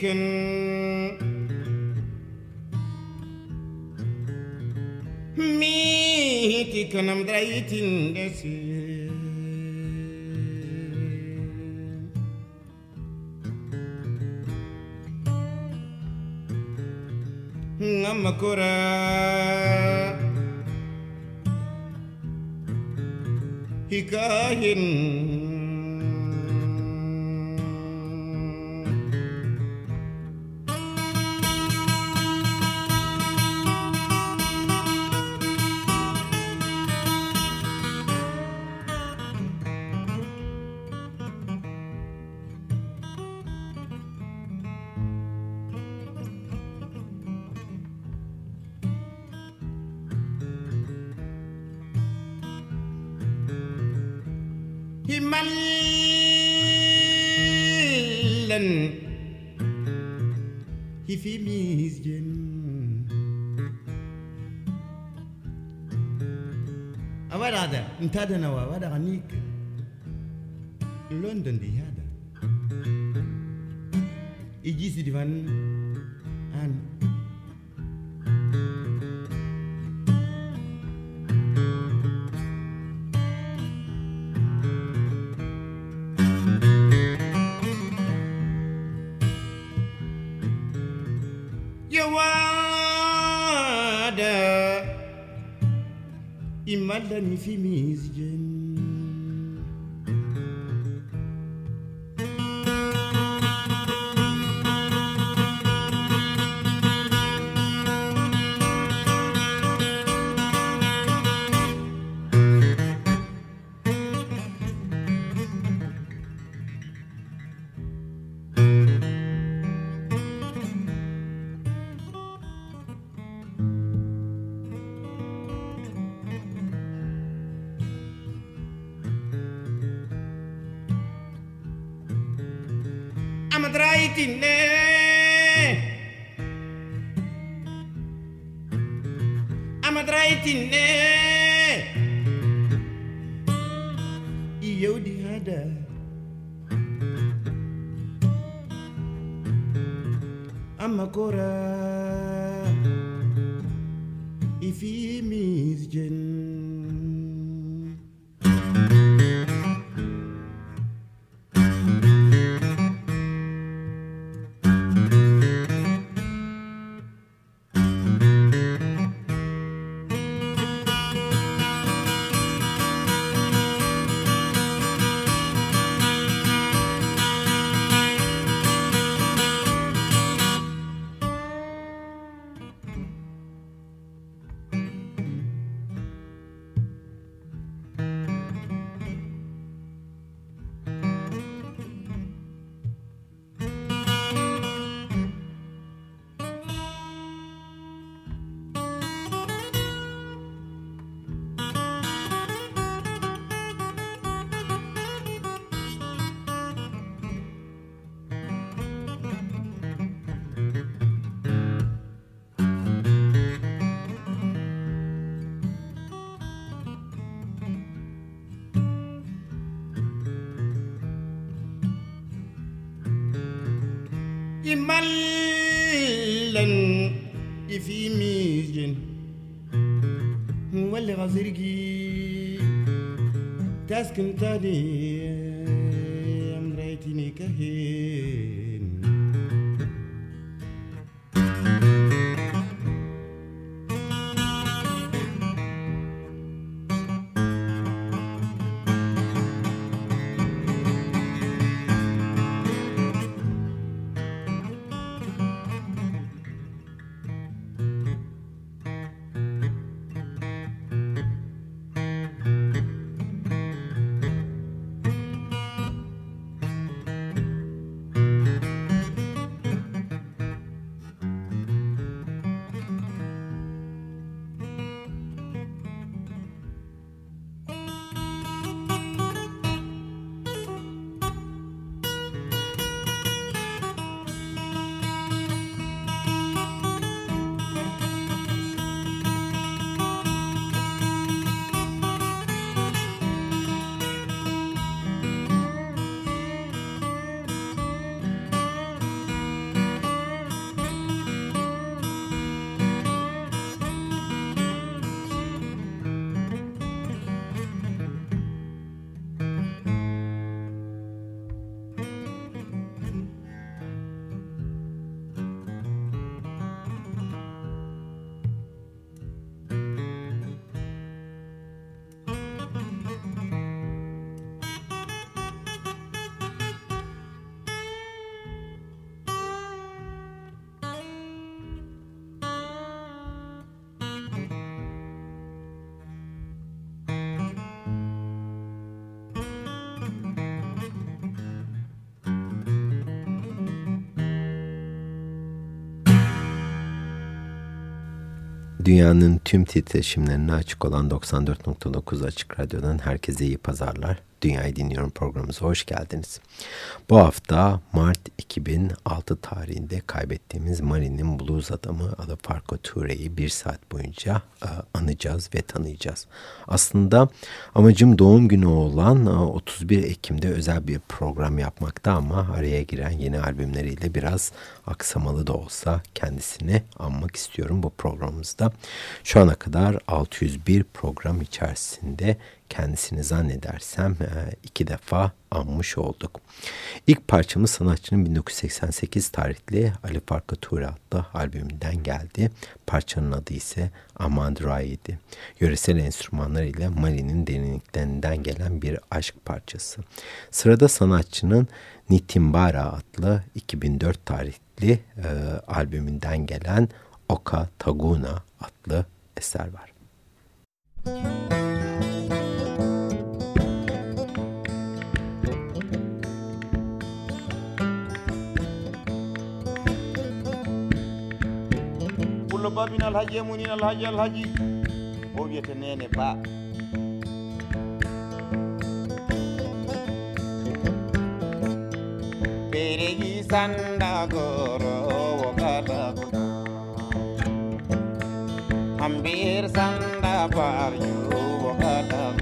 miikin miikin am draitin desi منتادە نەوە danifimise. matrai tinne amatrai tinne iyau dihada amakora مولي غزيركي تاسكن تاني مريتني كهي. Dünyanın tüm titreşimlerine açık olan 94.9 Açık Radyo'dan herkese iyi pazarlar. Dünyayı Dinliyorum programımıza hoş geldiniz. Bu hafta Mart 2006 tarihinde kaybettiğimiz Mari'nin blues adamı adı Farko Toure'yi bir saat boyunca e, anacağız ve tanıyacağız. Aslında amacım doğum günü olan 31 e, Ekim'de özel bir program yapmakta ama araya giren yeni albümleriyle biraz aksamalı da olsa kendisini anmak istiyorum bu programımızda. Şu ana kadar 601 program içerisinde kendisini zannedersem e, iki defa anmış olduk. İlk parçamız sanatçının 1988 tarihli Ali Farka Ture adlı albümünden geldi. Parçanın adı ise Amandura'ydı. Yöresel enstrümanlar ile Mali'nin derinliklerinden gelen bir aşk parçası. Sırada sanatçının Nitimbara adlı 2004 tarihli e, albümünden gelen Oka Taguna adlı eser var. Müzik ba min alhaji e munin alhaji alhaji. O wiyete nene ba peregi sandagorowo katakuda hambir sanda baryo wo katakuda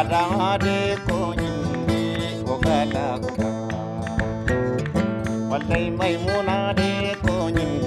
adamade ko nyinde ko gada ko wallai maimuna de ko nyinde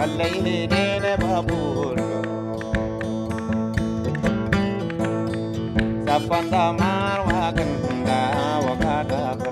والليل نين بابول سفن دمار وكندا وكادا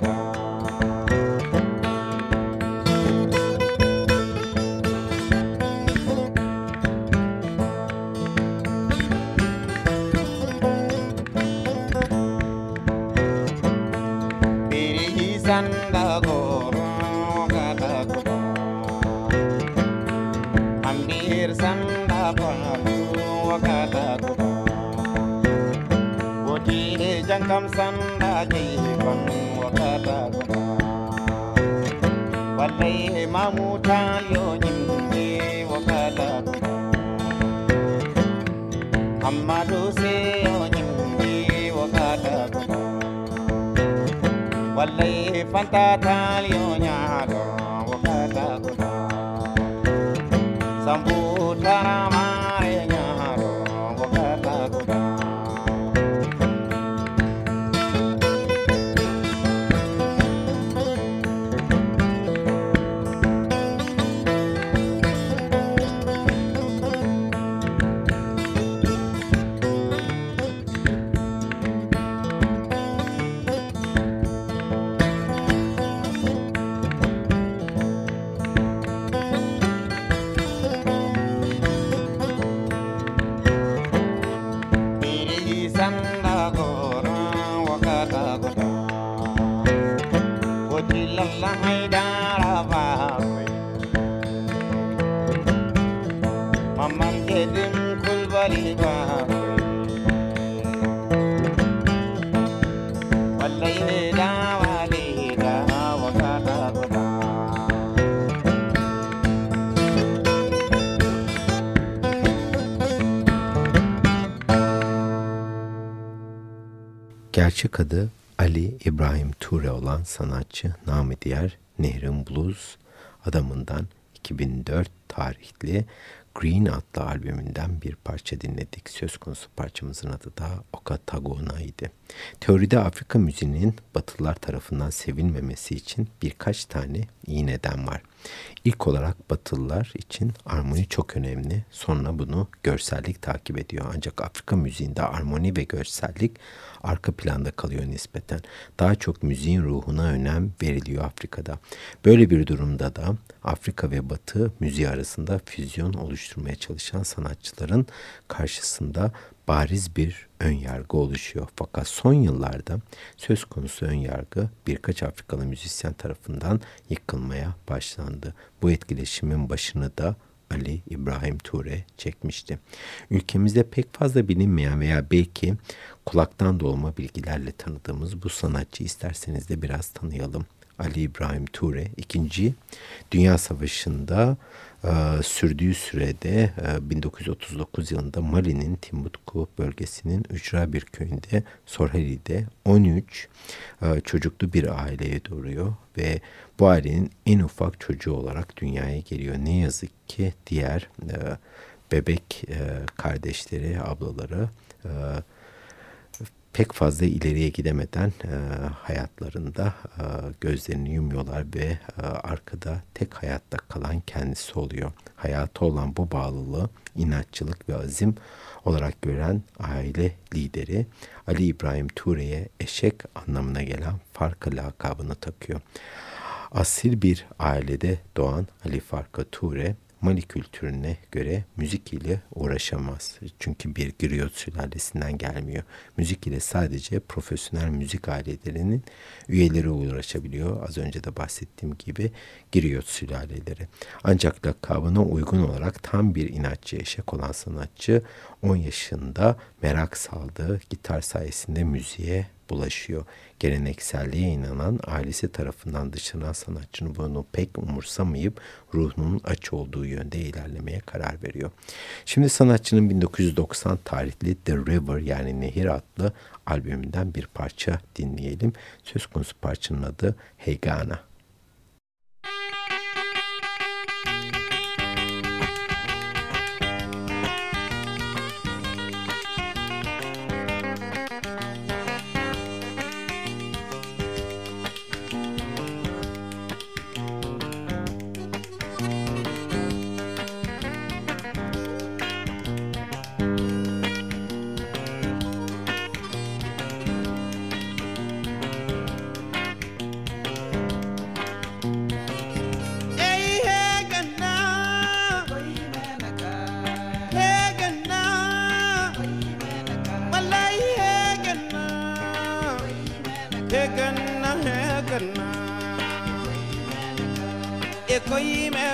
ram sanda jiban wakata guna. Wallahi mamu taliyo nyimbe wakata guna. Amma dose nyimbe wakata guna. Wallahi fanta taliyo nyado wakata guna. Sambu balida wallahi da walida wakata kuda Gerçek adı Ali İbrahim Ture olan sanatçı namı diğer Nehrin Blues adamından 2004 tarihli Green adlı albümünden bir parça dinledik. Söz konusu parçamızın adı da Okatagona idi. Teoride Afrika müziğinin Batılılar tarafından sevilmemesi için birkaç tane iyi neden var. İlk olarak Batılılar için armoni çok önemli. Sonra bunu görsellik takip ediyor. Ancak Afrika müziğinde armoni ve görsellik arka planda kalıyor nispeten. Daha çok müziğin ruhuna önem veriliyor Afrika'da. Böyle bir durumda da Afrika ve Batı müziği arasında füzyon oluşturmaya çalışan sanatçıların karşısında bariz bir ön yargı oluşuyor. Fakat son yıllarda söz konusu ön yargı birkaç Afrikalı müzisyen tarafından yıkılmaya başlandı. Bu etkileşimin başını da Ali İbrahim Ture çekmişti. Ülkemizde pek fazla bilinmeyen veya belki kulaktan dolma bilgilerle tanıdığımız bu sanatçı isterseniz de biraz tanıyalım. Ali İbrahim Ture 2. Dünya Savaşı'nda sürdüğü sürede e, 1939 yılında Mali'nin Timbuktu bölgesinin ücra bir köyünde Sorheli'de 13 e, çocuklu bir aileye doğuruyor ve bu ailenin en ufak çocuğu olarak dünyaya geliyor. Ne yazık ki diğer e, bebek e, kardeşleri, ablaları e, pek fazla ileriye gidemeden e, hayatlarında e, gözlerini yumuyorlar ve e, arkada tek hayatta kalan kendisi oluyor. Hayatı olan bu bağlılığı inatçılık ve azim olarak gören aile lideri Ali İbrahim Ture'ye eşek anlamına gelen Farka lakabını takıyor. Asil bir ailede doğan Ali Farka Ture Mali kültürüne göre müzik ile uğraşamaz. Çünkü bir griot sülalesinden gelmiyor. Müzik ile sadece profesyonel müzik ailelerinin üyeleri uğraşabiliyor. Az önce de bahsettiğim gibi griot sülaleleri. Ancak lakabına uygun olarak tam bir inatçı eşek olan sanatçı 10 yaşında merak saldığı gitar sayesinde müziğe bulaşıyor. Gelenekselliğe inanan ailesi tarafından dışlanan sanatçının bunu pek umursamayıp ruhunun aç olduğu yönde ilerlemeye karar veriyor. Şimdi sanatçının 1990 tarihli The River yani Nehir adlı albümünden bir parça dinleyelim. Söz konusu parçanın adı Hegana.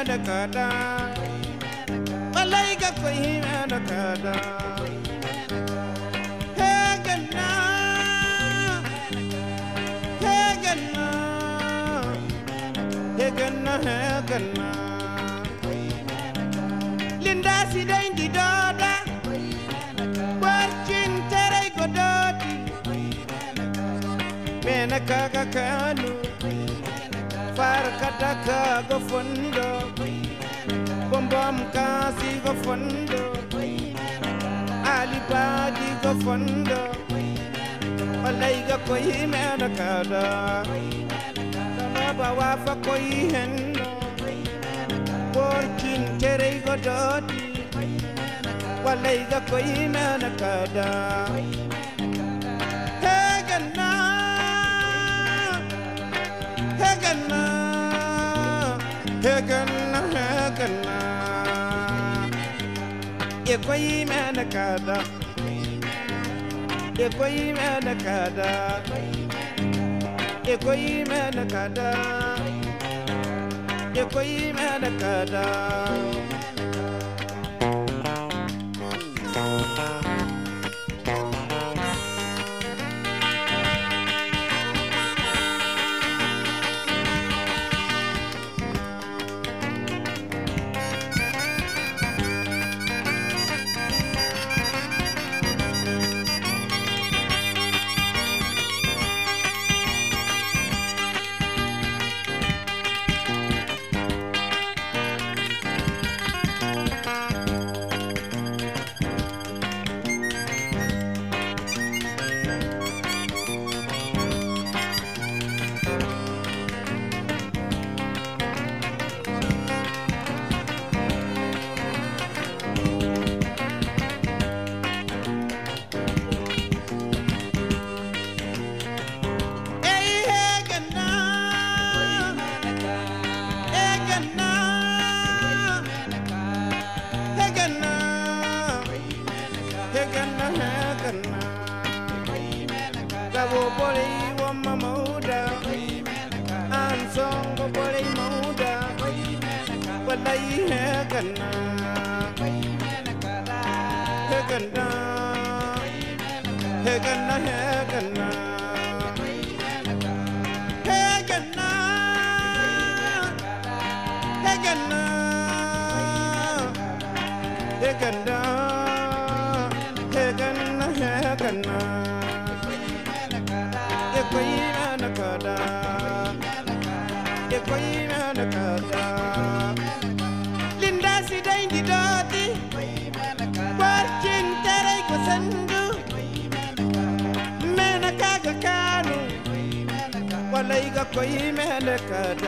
da kada malai ga koi da kada he ganna he ganna he linda si dai di doda. Warcin teri godoti. Menaka ga kanu. Farkata ka ga fundo. Mbamkazi go fondo Alibadi go fondo Walai ga koi mera kada Sama wafa koi hendo. Borkin kere go dodi Walai ga koi mera kada Hey ganna. Hey ganna. koyi mana kada. Ya koyi mana kada. Ya koyi mana kada. Ya koyi mana kada.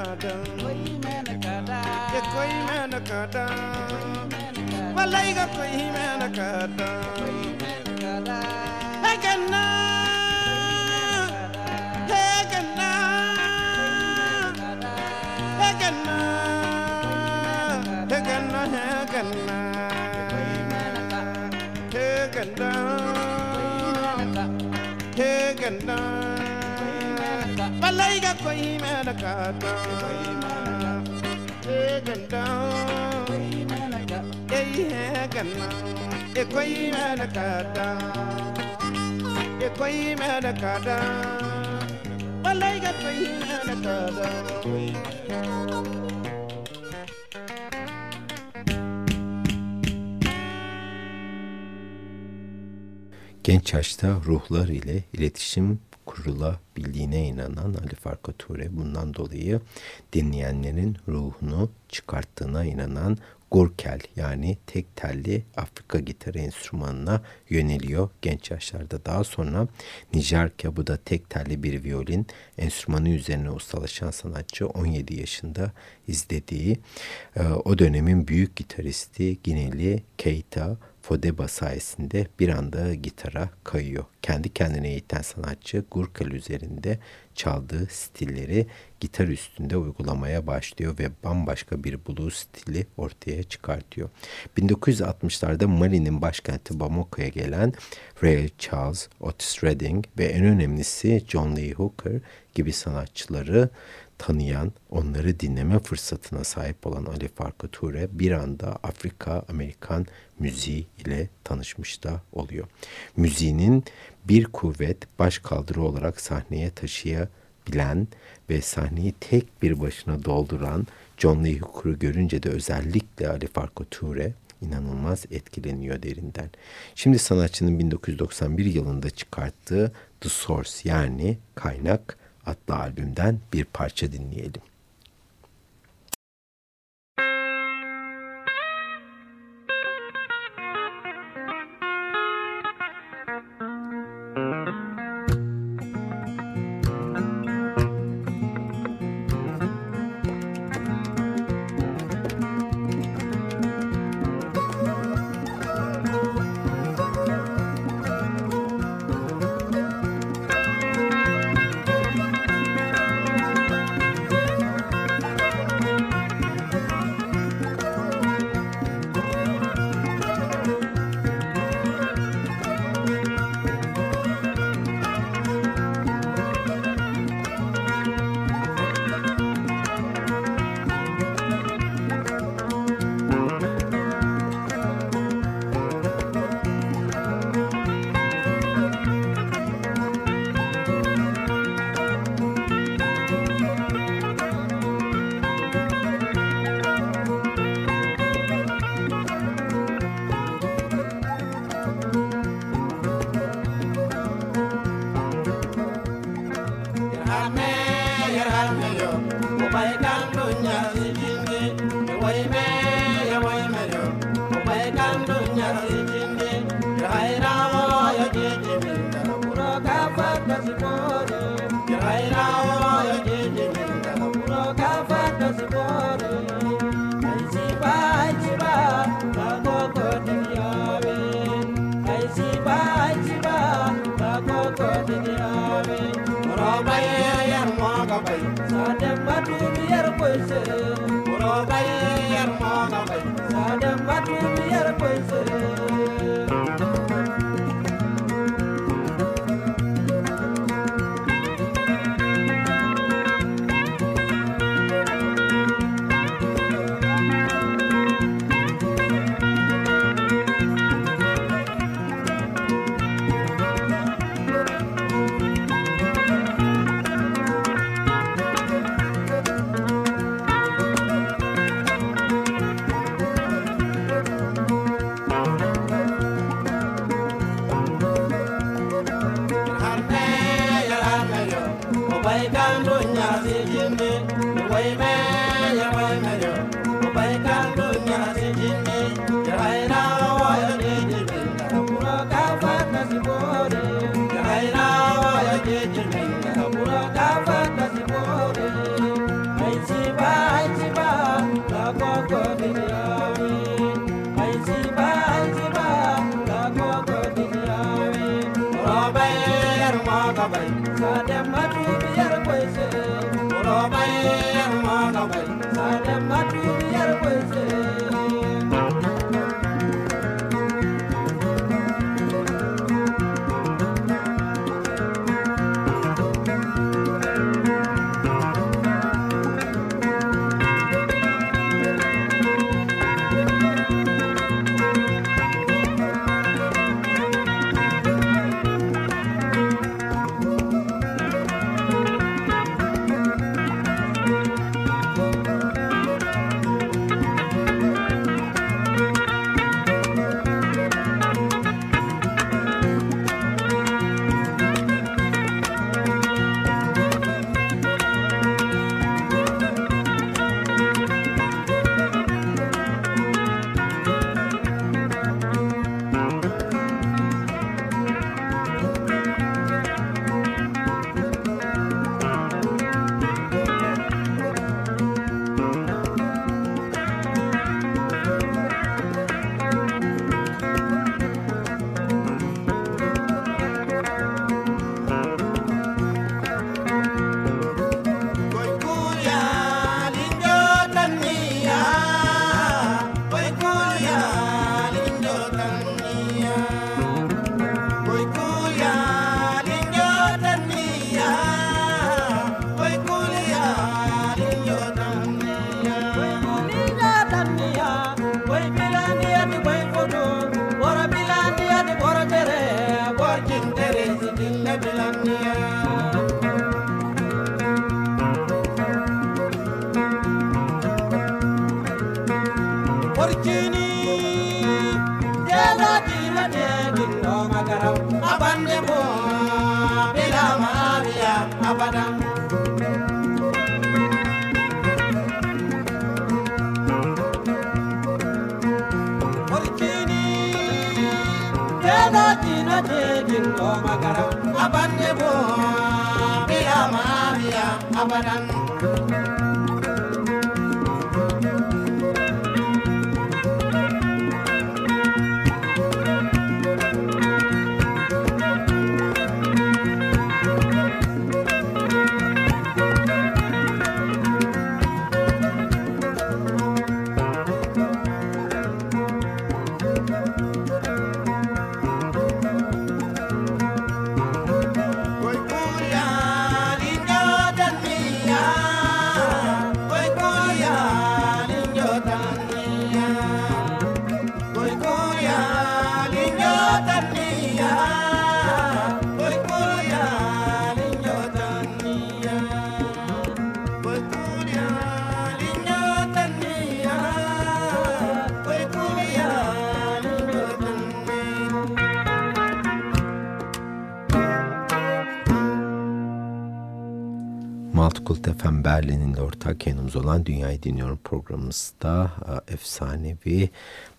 kada koi mena kada ye koi mena kada walai ga koi mena kada koi kada hagana Koi mena kata E ganda. E he ganda E koi mena kata E koi mena kata Malaiga koi mena kata Genç yaşta ruhlar ile iletişim kurulabildiğine inanan Ali Farka Ture bundan dolayı dinleyenlerin ruhunu çıkarttığına inanan Gurkel yani tek telli Afrika gitarı enstrümanına yöneliyor genç yaşlarda. Daha sonra Nijerka bu da tek telli bir violin enstrümanı üzerine ustalaşan sanatçı 17 yaşında izlediği e, o dönemin büyük gitaristi Gineli Keita Fodeba sayesinde bir anda gitara kayıyor. Kendi kendine eğiten sanatçı Gurkel üzerinde çaldığı stilleri gitar üstünde uygulamaya başlıyor ve bambaşka bir blues stili ortaya çıkartıyor. 1960'larda Mali'nin başkenti Bamako'ya gelen Ray Charles, Otis Redding ve en önemlisi John Lee Hooker gibi sanatçıları tanıyan, onları dinleme fırsatına sahip olan Ali Farka Ture bir anda Afrika Amerikan müziği ile tanışmış da oluyor. Müziğinin bir kuvvet baş kaldırı olarak sahneye taşıyabilen ve sahneyi tek bir başına dolduran John Lee Hooker'ı görünce de özellikle Ali Farka Ture inanılmaz etkileniyor derinden. Şimdi sanatçının 1991 yılında çıkarttığı The Source yani Kaynak adlı albümden bir parça dinleyelim. Berlin'in de ortak yayınımız olan Dünyayı Dinliyorum programımızda e, efsanevi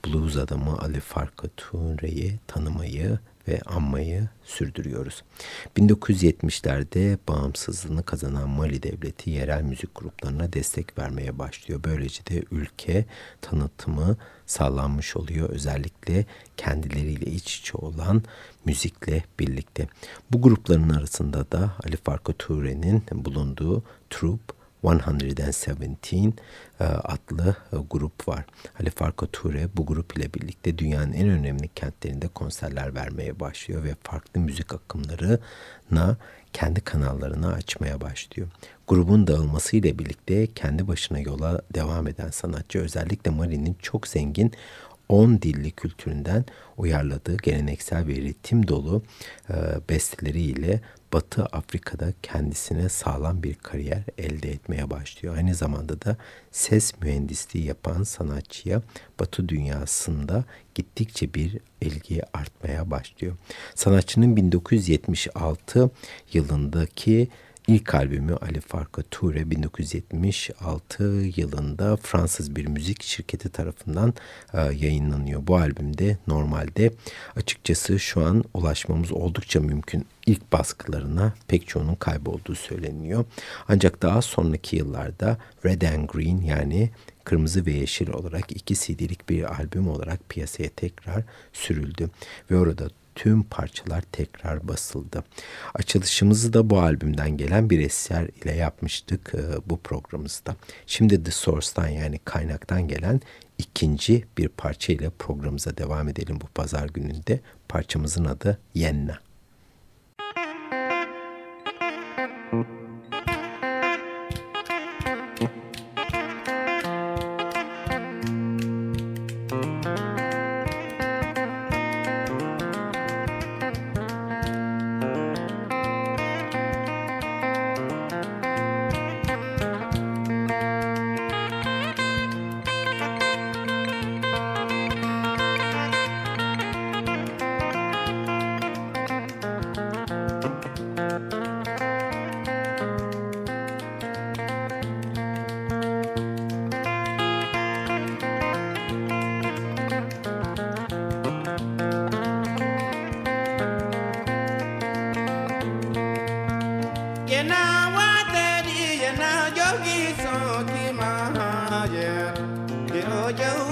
blues adamı Ali Farka Ture'yi tanımayı ve anmayı sürdürüyoruz. 1970'lerde bağımsızlığını kazanan Mali devleti yerel müzik gruplarına destek vermeye başlıyor. Böylece de ülke tanıtımı sağlanmış oluyor. Özellikle kendileriyle iç içe olan müzikle birlikte. Bu grupların arasında da Ali Farka Ture'nin bulunduğu Troop 117 e, adlı e, grup var. Ali Farka Ture bu grup ile birlikte dünyanın en önemli kentlerinde konserler vermeye başlıyor ve farklı müzik akımlarına kendi kanallarını açmaya başlıyor. Grubun dağılması ile birlikte kendi başına yola devam eden sanatçı özellikle Mali'nin çok zengin 10 dilli kültüründen uyarladığı geleneksel ve ritim dolu e, besteleriyle Batı Afrika'da kendisine sağlam bir kariyer elde etmeye başlıyor. Aynı zamanda da ses mühendisliği yapan sanatçıya Batı dünyasında gittikçe bir ilgi artmaya başlıyor. Sanatçının 1976 yılındaki İlk albümü Ali Farka Ture 1976 yılında Fransız bir müzik şirketi tarafından e, yayınlanıyor. Bu albümde normalde açıkçası şu an ulaşmamız oldukça mümkün ilk baskılarına pek çoğunun kaybolduğu söyleniyor. Ancak daha sonraki yıllarda Red and Green yani Kırmızı ve Yeşil olarak iki CD'lik bir albüm olarak piyasaya tekrar sürüldü ve orada tüm parçalar tekrar basıldı. Açılışımızı da bu albümden gelen bir eser ile yapmıştık e, bu programımızda. Şimdi The Source'tan yani kaynaktan gelen ikinci bir parça ile programımıza devam edelim bu pazar gününde. Parçamızın adı Yenna. Yena yeah, yeah, yeah.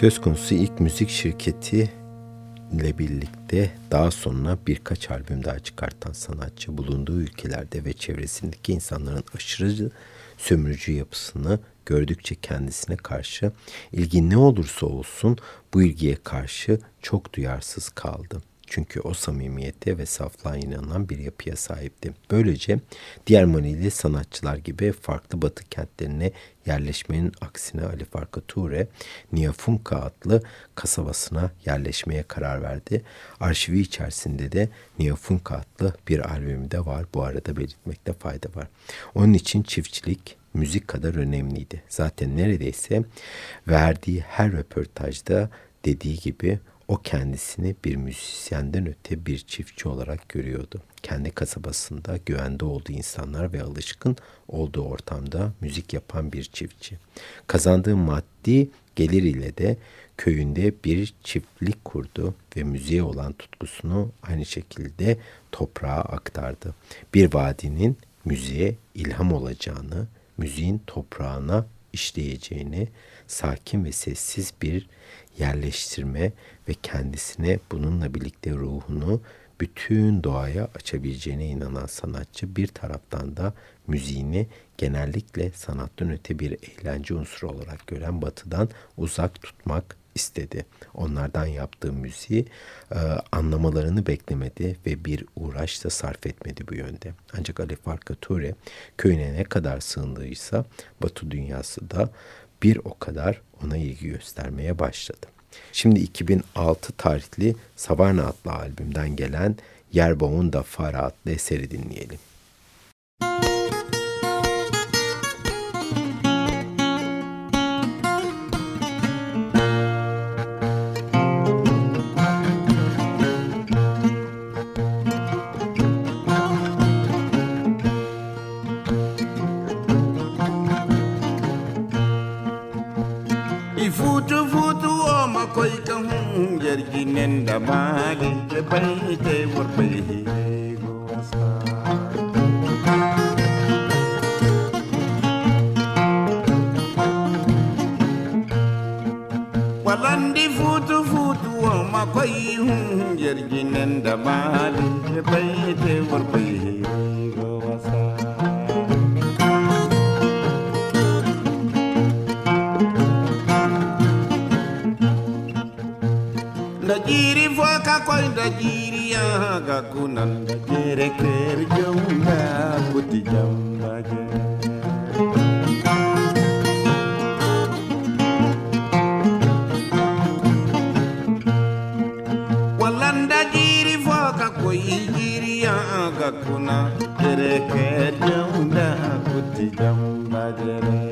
Söz konusu ilk müzik şirketi ile birlikte daha sonra birkaç albüm daha çıkartan sanatçı bulunduğu ülkelerde ve çevresindeki insanların aşırı sömürücü yapısını gördükçe kendisine karşı ilgi ne olursa olsun bu ilgiye karşı çok duyarsız kaldı. Çünkü o samimiyete ve saflığa inanan bir yapıya sahipti. Böylece diğer Manili sanatçılar gibi farklı batı kentlerine yerleşmenin aksine Ali Farka Ture, Niafunka adlı kasabasına yerleşmeye karar verdi. Arşivi içerisinde de Niafunka adlı bir albümü de var. Bu arada belirtmekte fayda var. Onun için çiftçilik, müzik kadar önemliydi. Zaten neredeyse verdiği her röportajda dediği gibi o kendisini bir müzisyenden öte bir çiftçi olarak görüyordu. Kendi kasabasında güvende olduğu insanlar ve alışkın olduğu ortamda müzik yapan bir çiftçi. Kazandığı maddi gelir ile de köyünde bir çiftlik kurdu ve müziğe olan tutkusunu aynı şekilde toprağa aktardı. Bir vadinin müziğe ilham olacağını, müziğin toprağına işleyeceğini, sakin ve sessiz bir yerleştirme ve kendisine bununla birlikte ruhunu bütün doğaya açabileceğine inanan sanatçı bir taraftan da müziğini genellikle sanattan öte bir eğlence unsuru olarak gören batıdan uzak tutmak istedi. Onlardan yaptığı müziği e, anlamalarını beklemedi ve bir uğraş da sarf etmedi bu yönde. Ancak Ali Farka Ture köyüne ne kadar sığındıysa Batı dünyası da bir o kadar ona ilgi göstermeye başladı. Şimdi 2006 tarihli Savarna adlı albümden gelen Yerbağ'ın da Fara adlı eseri dinleyelim. koy ka hun jirgi nen da magi ke bai te war bai he go sa walandi futu futu wa makwai hun jirgin da mali bai te warbai kakwanda jiriya ga kunanda jere ker jamba walanda jiri fo ka koyi jiriya ga kuna jere ker jamba kuti jamba jere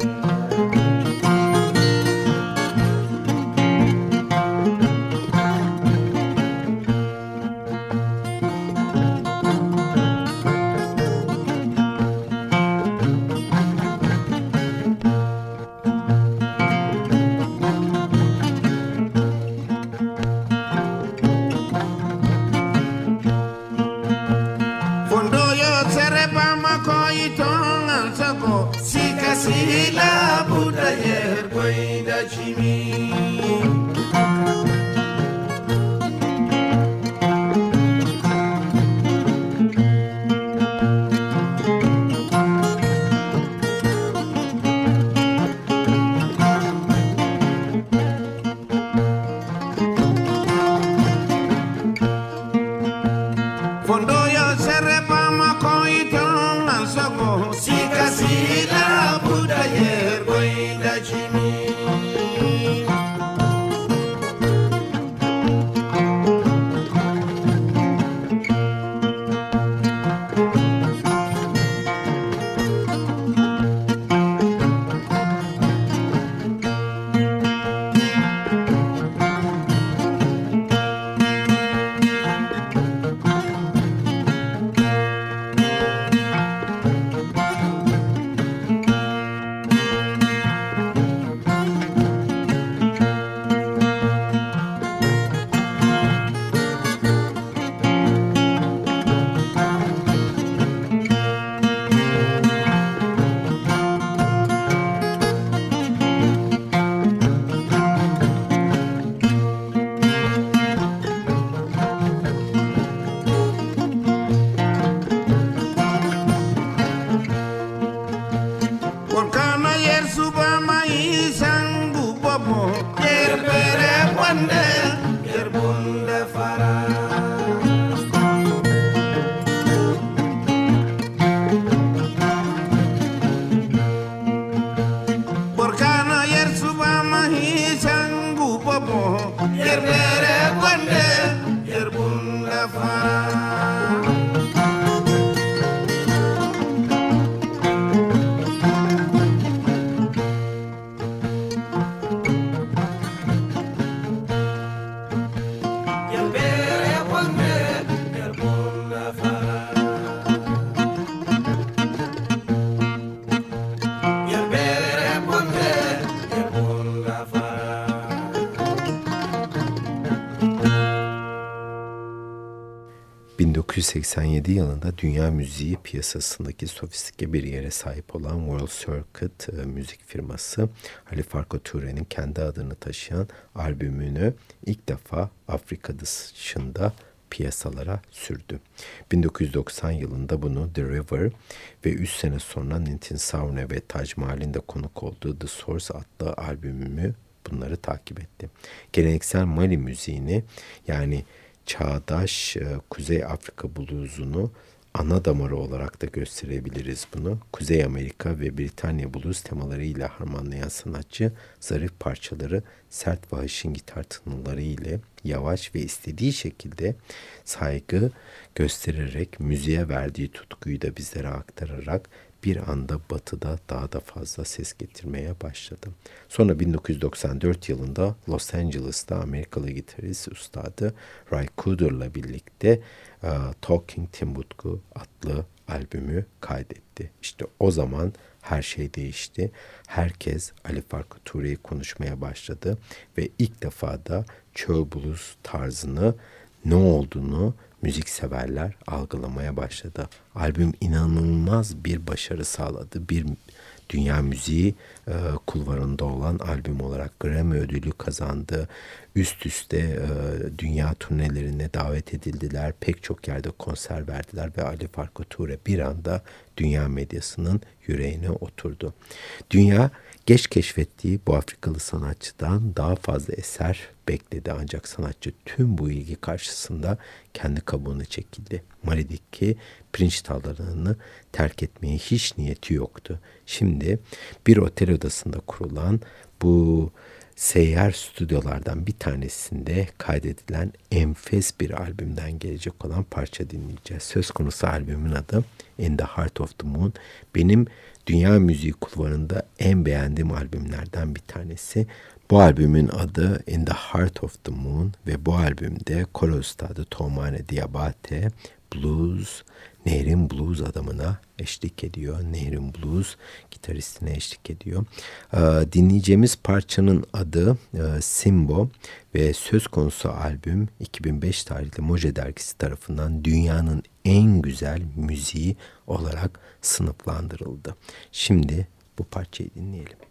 1987 yılında dünya müziği piyasasındaki sofistike bir yere sahip olan World Circuit e, müzik firması Ali Farko Ture'nin kendi adını taşıyan albümünü ilk defa Afrika dışında piyasalara sürdü. 1990 yılında bunu The River ve 3 sene sonra Nintin Saune ve Taj Mahal'in de konuk olduğu The Source adlı albümümü bunları takip etti. Geleneksel Mali müziğini yani çağdaş e, Kuzey Afrika bluzunu ana damarı olarak da gösterebiliriz bunu. Kuzey Amerika ve Britanya blues temalarıyla harmanlayan sanatçı zarif parçaları sert ve haşin gitar tınıları ile yavaş ve istediği şekilde saygı göstererek müziğe verdiği tutkuyu da bizlere aktararak bir anda batıda daha da fazla ses getirmeye başladı. Sonra 1994 yılında Los Angeles'ta Amerikalı gitarist ustadı Ray Cooder'la birlikte uh, Talking Timbuktu adlı albümü kaydetti. İşte o zaman her şey değişti. Herkes Ali Farkı Ture'yi konuşmaya başladı ve ilk defa da çöl blues tarzını ne olduğunu müzik severler algılamaya başladı. Albüm inanılmaz bir başarı sağladı. Bir dünya müziği e, kulvarında olan albüm olarak Grammy ödülü kazandı. Üst üste e, dünya turnelerine davet edildiler. Pek çok yerde konser verdiler ve Ali Farko Ture bir anda dünya medyasının yüreğine oturdu. Dünya geç keşfettiği bu Afrikalı sanatçıdan daha fazla eser bekledi ancak sanatçı tüm bu ilgi karşısında kendi kabuğuna çekildi. Mali'deki pirinç tarlalarını terk etmeye hiç niyeti yoktu. Şimdi bir otel odasında kurulan bu seyyar stüdyolardan bir tanesinde kaydedilen enfes bir albümden gelecek olan parça dinleyeceğiz. Söz konusu albümün adı In the Heart of the Moon. Benim dünya müziği kulvarında en beğendiğim albümlerden bir tanesi. Bu albümün adı In the Heart of the Moon ve bu albümde koro üstadı Tomane Diabate blues, Nehrin blues adamına eşlik ediyor. Nehrin blues gitaristine eşlik ediyor. Ee, dinleyeceğimiz parçanın adı e, Simbo ve söz konusu albüm 2005 tarihli Moje dergisi tarafından dünyanın en güzel müziği olarak sınıflandırıldı. Şimdi bu parçayı dinleyelim.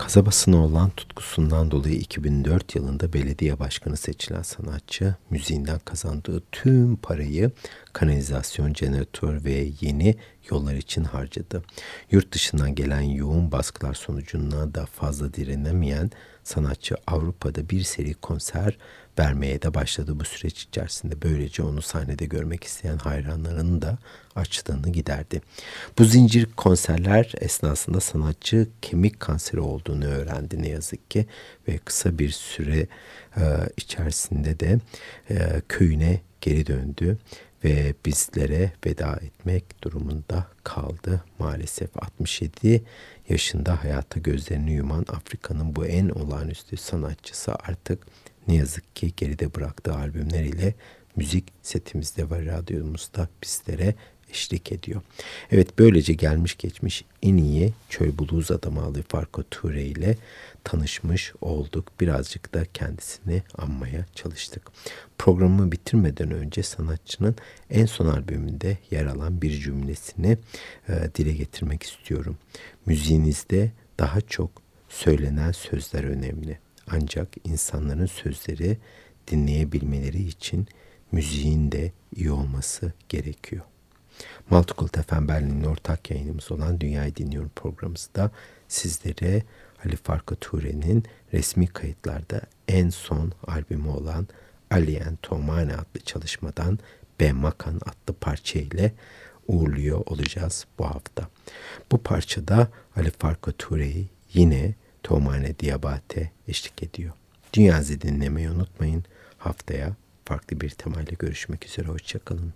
Kasabasına olan tutkusundan dolayı 2004 yılında belediye başkanı seçilen sanatçı müziğinden kazandığı tüm parayı kanalizasyon, jeneratör ve yeni yollar için harcadı. Yurt dışından gelen yoğun baskılar sonucunda da fazla direnemeyen sanatçı Avrupa'da bir seri konser vermeye de başladı bu süreç içerisinde. Böylece onu sahnede görmek isteyen hayranlarının da açlığını giderdi. Bu zincir konserler esnasında sanatçı kemik kanseri olduğunu öğrendi ne yazık ki ve kısa bir süre e, içerisinde de e, köyüne geri döndü ve bizlere veda etmek durumunda kaldı. Maalesef 67 yaşında hayata gözlerini yuman Afrika'nın bu en olağanüstü sanatçısı artık ne yazık ki geride bıraktığı albümleriyle müzik setimizde ve radyomuzda bizlere eşlik ediyor. Evet böylece gelmiş geçmiş en iyi çöl blues adamı Ali Farko Ture ile tanışmış olduk. Birazcık da kendisini anmaya çalıştık. Programı bitirmeden önce sanatçının en son albümünde yer alan bir cümlesini e, dile getirmek istiyorum. Müziğinizde daha çok söylenen sözler önemli. Ancak insanların sözleri dinleyebilmeleri için müziğin de iyi olması gerekiyor. Multicult FM Berlin'in ortak yayınımız olan Dünyayı Dinliyorum programımızda sizlere Ali Farka Ture'nin resmi kayıtlarda en son albümü olan Alien Tomane adlı çalışmadan B Makan adlı parça ile uğurluyor olacağız bu hafta. Bu parçada Ali Farka Ture'yi yine Tomane Diabate eşlik ediyor. Dünyazı dinlemeyi unutmayın. Haftaya farklı bir temayla görüşmek üzere. Hoşçakalın.